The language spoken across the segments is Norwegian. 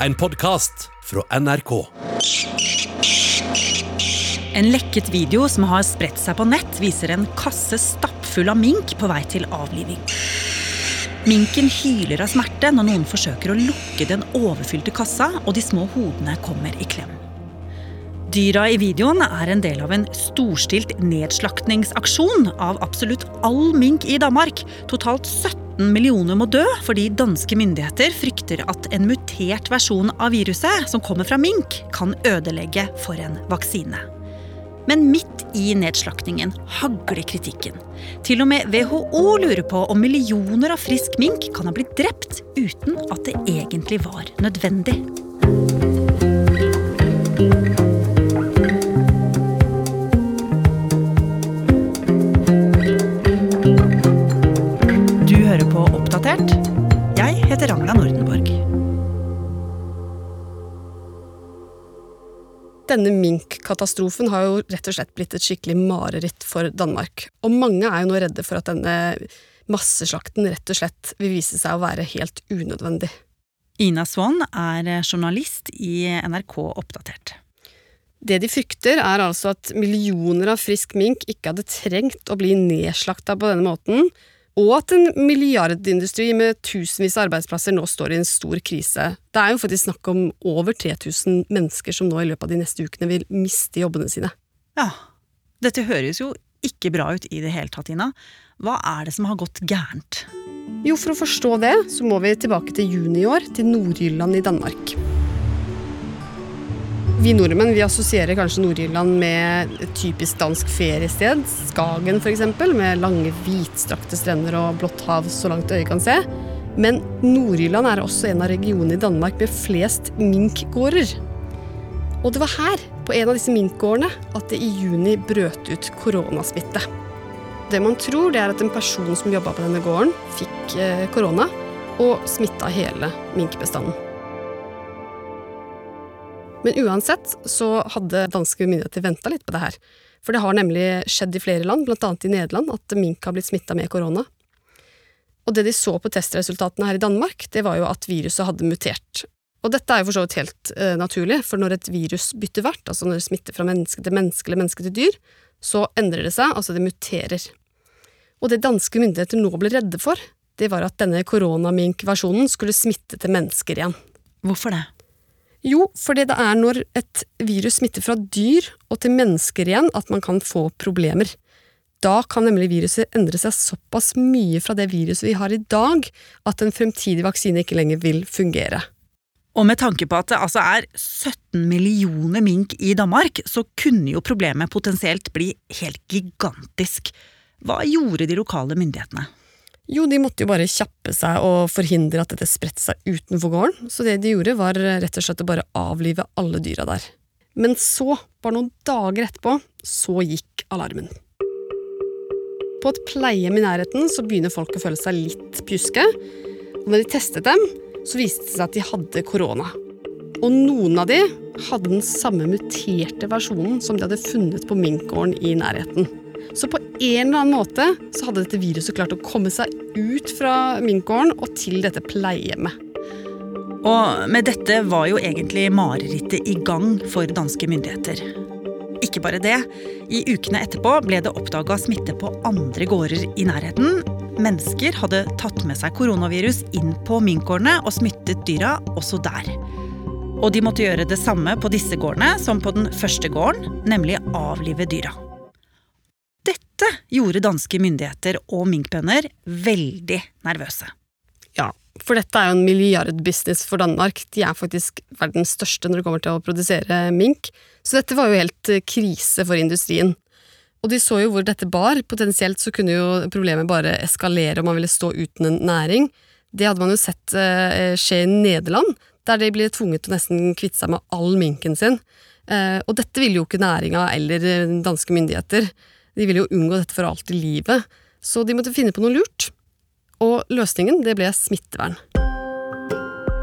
En podkast fra NRK. En lekket video som har spredt seg på nett, viser en kasse stappfull av mink på vei til avliving. Minken hyler av smerte når noen forsøker å lukke den overfylte kassa, og de små hodene kommer i klem. Dyra i videoen er en del av en storstilt nedslaktningsaksjon av absolutt all mink i Danmark. Totalt 17 millioner må dø fordi danske myndigheter frykter at en mutert versjon av viruset som kommer fra mink, kan ødelegge for en vaksine. Men midt i nedslaktingen hagler kritikken. Til og med WHO lurer på om millioner av frisk mink kan ha blitt drept uten at det egentlig var nødvendig. Denne minkkatastrofen har jo rett og slett blitt et skikkelig mareritt for Danmark. Og mange er jo nå redde for at denne masseslakten rett og slett vil vise seg å være helt unødvendig. Ina Swann er journalist i NRK Oppdatert. Det de frykter, er altså at millioner av frisk mink ikke hadde trengt å bli nedslakta på denne måten, og at en milliardindustri med tusenvis av arbeidsplasser nå står i en stor krise. Det er jo faktisk snakk om over 3000 mennesker som nå i løpet av de neste ukene vil miste jobbene sine. Ja, dette høres jo ikke bra ut i det hele tatt, Ina. Hva er det som har gått gærent? Jo, for å forstå det, så må vi tilbake til juni i år, til Nord-Jylland i Danmark. Vi nordmenn vi assosierer kanskje Nord-Irland med et typisk dansk feriested. Skagen f.eks., med lange, hvitstrakte strender og blått hav så langt øyet kan se. Men Nord-Irland er også en av regionene i Danmark med flest minkgårder. Og det var her, på en av disse minkgårdene, at det i juni brøt ut koronasmitte. Det man tror, det er at en person som jobba på denne gården, fikk eh, korona og smitta hele minkbestanden. Men uansett så hadde danske myndigheter venta litt på det her. For det har nemlig skjedd i flere land, bl.a. i Nederland, at mink har blitt smitta med korona. Og det de så på testresultatene her i Danmark, det var jo at viruset hadde mutert. Og dette er jo for så vidt helt uh, naturlig, for når et virus bytter vert, altså når det smitter fra menneske til menneske eller menneske til dyr, så endrer det seg, altså det muterer. Og det danske myndigheter nå ble redde for, det var at denne koronamink-versjonen skulle smitte til mennesker igjen. Hvorfor det? Jo, fordi det er når et virus smitter fra dyr og til mennesker igjen at man kan få problemer. Da kan nemlig viruset endre seg såpass mye fra det viruset vi har i dag, at en fremtidig vaksine ikke lenger vil fungere. Og med tanke på at det altså er 17 millioner mink i Danmark, så kunne jo problemet potensielt bli helt gigantisk. Hva gjorde de lokale myndighetene? Jo, de måtte jo bare kjappe seg og forhindre at dette spredte seg utenfor gården, så det de gjorde var rett og slett å bare avlive alle dyra der. Men så, bare noen dager etterpå, så gikk alarmen. På et pleiehjem i nærheten så begynner folk å føle seg litt pjuske, og når de testet dem, så viste det seg at de hadde korona. Og noen av de hadde den samme muterte versjonen som de hadde funnet på minkgården i nærheten. Så på en eller annen måte så hadde dette viruset klart å komme seg ut fra minkgården og til dette pleiehjemmet. Og med dette var jo egentlig marerittet i gang for danske myndigheter. Ikke bare det. I ukene etterpå ble det oppdaga smitte på andre gårder i nærheten. Mennesker hadde tatt med seg koronavirus inn på minkgårdene og smittet dyra også der. Og de måtte gjøre det samme på disse gårdene som på den første gården, nemlig avlive dyra. Dette gjorde danske myndigheter og minkbønder veldig nervøse. Ja, for dette er jo en milliardbusiness for Danmark. De er faktisk verdens største når det kommer til å produsere mink. Så dette var jo helt eh, krise for industrien. Og de så jo hvor dette bar. Potensielt så kunne jo problemet bare eskalere om man ville stå uten en næring. Det hadde man jo sett eh, skje i Nederland, der de ble tvunget til å nesten kvitte seg med all minken sin. Eh, og dette ville jo ikke næringa eller danske myndigheter. De ville jo unngå dette for alt i livet. Så de måtte finne på noe lurt. Og løsningen det ble smittevern.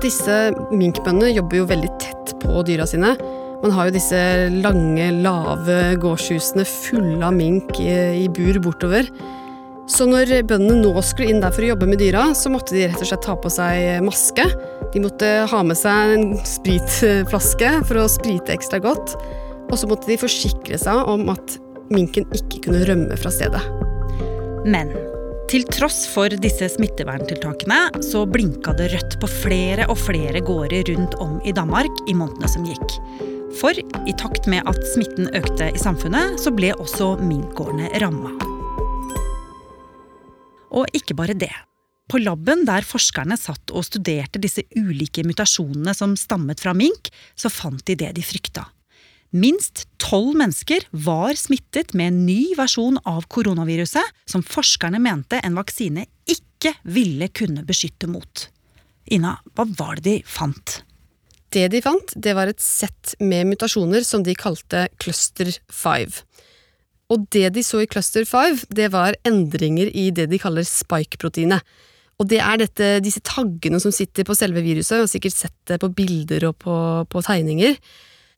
Disse minkbøndene jobber jo veldig tett på dyra sine. Man har jo disse lange, lave gårdshusene fulle av mink i, i bur bortover. Så når bøndene nå skulle inn der for å jobbe med dyra, så måtte de rett og slett ta på seg maske. De måtte ha med seg en spritflaske for å sprite ekstra godt. Og så måtte de forsikre seg om at minken ikke kunne rømme fra stedet. Men til tross for disse smitteverntiltakene så blinka det rødt på flere og flere gårder rundt om i Danmark i månedene som gikk. For i takt med at smitten økte i samfunnet, så ble også minkgårdene ramma. Og ikke bare det. På laben der forskerne satt og studerte disse ulike mutasjonene som stammet fra mink, så fant de det de frykta. Minst tolv mennesker var smittet med en ny versjon av koronaviruset som forskerne mente en vaksine ikke ville kunne beskytte mot. Ina, hva var det de fant? Det de fant, det var et sett med mutasjoner som de kalte cluster 5. Og det de så i cluster 5, det var endringer i det de kaller spike-proteinet. Og det er dette, disse taggene som sitter på selve viruset, og sikkert sett det på bilder og på, på tegninger.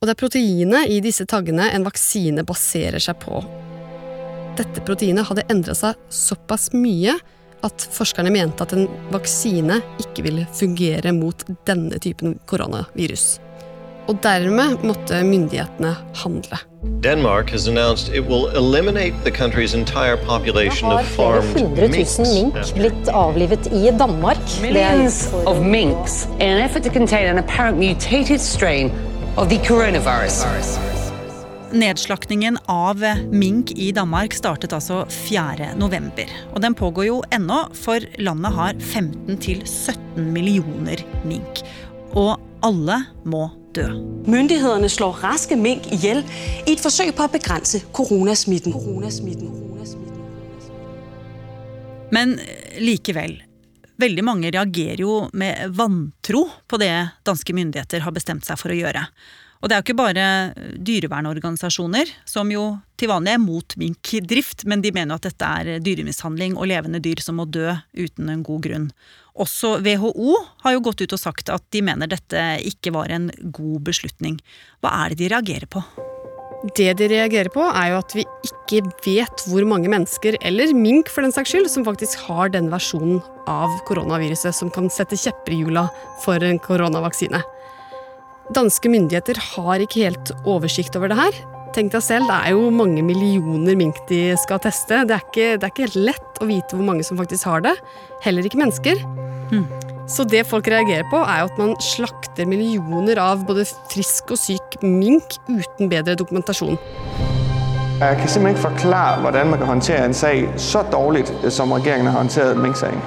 Og det er proteinet i disse taggene en vaksine baserer seg på. Dette proteinet hadde endra seg såpass mye at forskerne mente at en vaksine ikke ville fungere mot denne typen koronavirus. Og dermed måtte myndighetene handle. Danmark har annonsert at det vil eliminere landets hele farmed hundre minks. tusen mink blitt avlivet i Danmark. Det er Millions of minks in an effort to contain an apparent mutated strain. Nedslaktingen av mink i Danmark startet altså 4. november. Og den pågår jo ennå, for landet har 15-17 millioner mink. Og alle må dø. Myndighederne slår raske mink ihjel i et forsøk på å begrense koronasmitten. koronasmitten. Men likevel. Veldig mange reagerer jo med vantro på det danske myndigheter har bestemt seg for å gjøre. Og det er jo ikke bare dyrevernorganisasjoner, som jo til vanlig er mot minkdrift, men de mener jo at dette er dyremishandling og levende dyr som må dø uten en god grunn. Også WHO har jo gått ut og sagt at de mener dette ikke var en god beslutning. Hva er det de reagerer på? Det de reagerer på, er jo at vi ikke vet hvor mange mennesker, eller mink for den saks skyld, som faktisk har den versjonen av koronaviruset som kan sette kjepper i hjula for en koronavaksine. Danske myndigheter har ikke helt oversikt over det her. Tenk deg selv, det er jo mange millioner mink de skal teste. Det er ikke, det er ikke helt lett å vite hvor mange som faktisk har det. Heller ikke mennesker. Så det folk reagerer på, er jo at man slakter millioner av både frisk og syk mink uten bedre dokumentasjon. Jeg kan simpelthen ikke forklare, hvordan man kan håndtere en sag så dårlig som regjeringen har håndteret minksaken.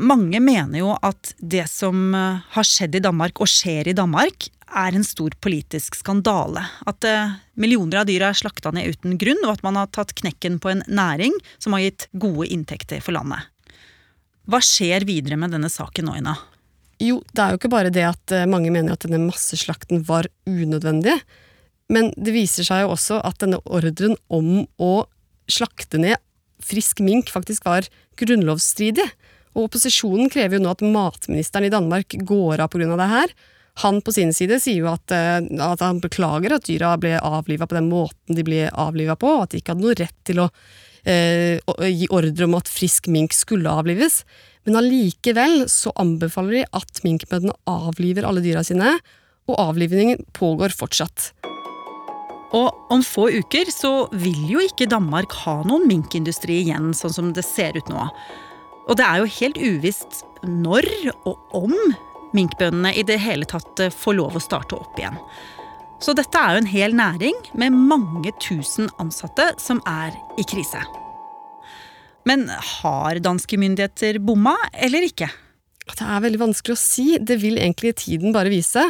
Mange mener jo at det som eh, har skjedd i Danmark, og skjer i Danmark, er en stor politisk skandale. At eh, millioner av dyr er slakta ned uten grunn, og at man har tatt knekken på en næring som har gitt gode inntekter for landet. Hva skjer videre med denne saken nå, Ina? Jo, det er jo ikke bare det at eh, mange mener at denne masseslakten var unødvendig, men det viser seg jo også at denne ordren om å slakte ned frisk mink faktisk var grunnlovsstridig. Og opposisjonen krever jo nå at matministeren i Danmark går av pga. det her. Han på sin side sier jo at, eh, at han beklager at dyra ble avliva på den måten de ble avliva på, og at de ikke hadde noe rett til å gi ordre om at frisk mink skulle avlives. Men allikevel så anbefaler de at minkmødrene avliver alle dyra sine, og avlivningen pågår fortsatt. Og om få uker så vil jo ikke Danmark ha noen minkindustri igjen, sånn som det ser ut nå. Og det er jo helt uvisst når og om minkbøndene i det hele tatt eh, får lov å starte opp igjen. Så dette er jo en hel næring med mange tusen ansatte som er i krise. Men har danske myndigheter bomma, eller ikke? Det er veldig vanskelig å si, det vil egentlig tiden bare vise.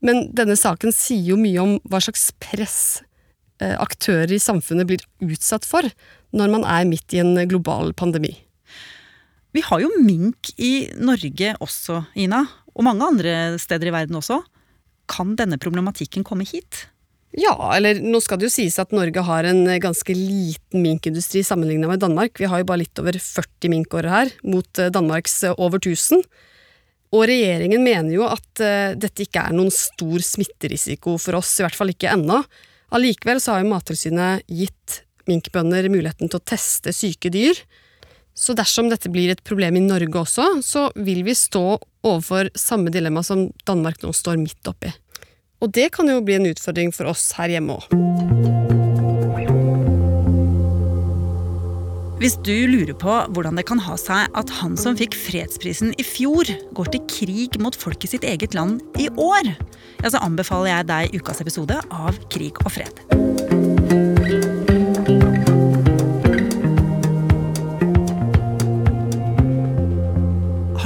Men denne saken sier jo mye om hva slags press eh, aktører i samfunnet blir utsatt for når man er midt i en global pandemi. Vi har jo mink i Norge også, Ina. Og mange andre steder i verden også. Kan denne problematikken komme hit? Ja, eller nå skal det jo sies at Norge har en ganske liten minkindustri sammenlignet med Danmark. Vi har jo bare litt over 40 minkårer her, mot eh, Danmarks eh, over 1000. Og regjeringen mener jo at eh, dette ikke er noen stor smitterisiko for oss, i hvert fall ikke ennå. Allikevel så har jo Mattilsynet gitt minkbønder muligheten til å teste syke dyr. Så dersom dette blir et problem i Norge også, så vil vi stå overfor samme dilemma som Danmark nå står midt oppi. Og det kan jo bli en utfordring for oss her hjemme òg. Hvis du lurer på hvordan det kan ha seg at han som fikk fredsprisen i fjor, går til krig mot folket sitt eget land i år, ja, så anbefaler jeg deg ukas episode av Krig og fred.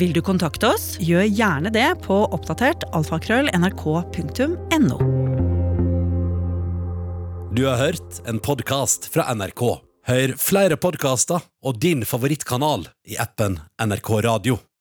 Vil du kontakte oss, gjør gjerne det på oppdatert alfakrøll nrk.no. Du har hørt en podkast fra NRK. Hør flere podkaster og din favorittkanal i appen NRK Radio.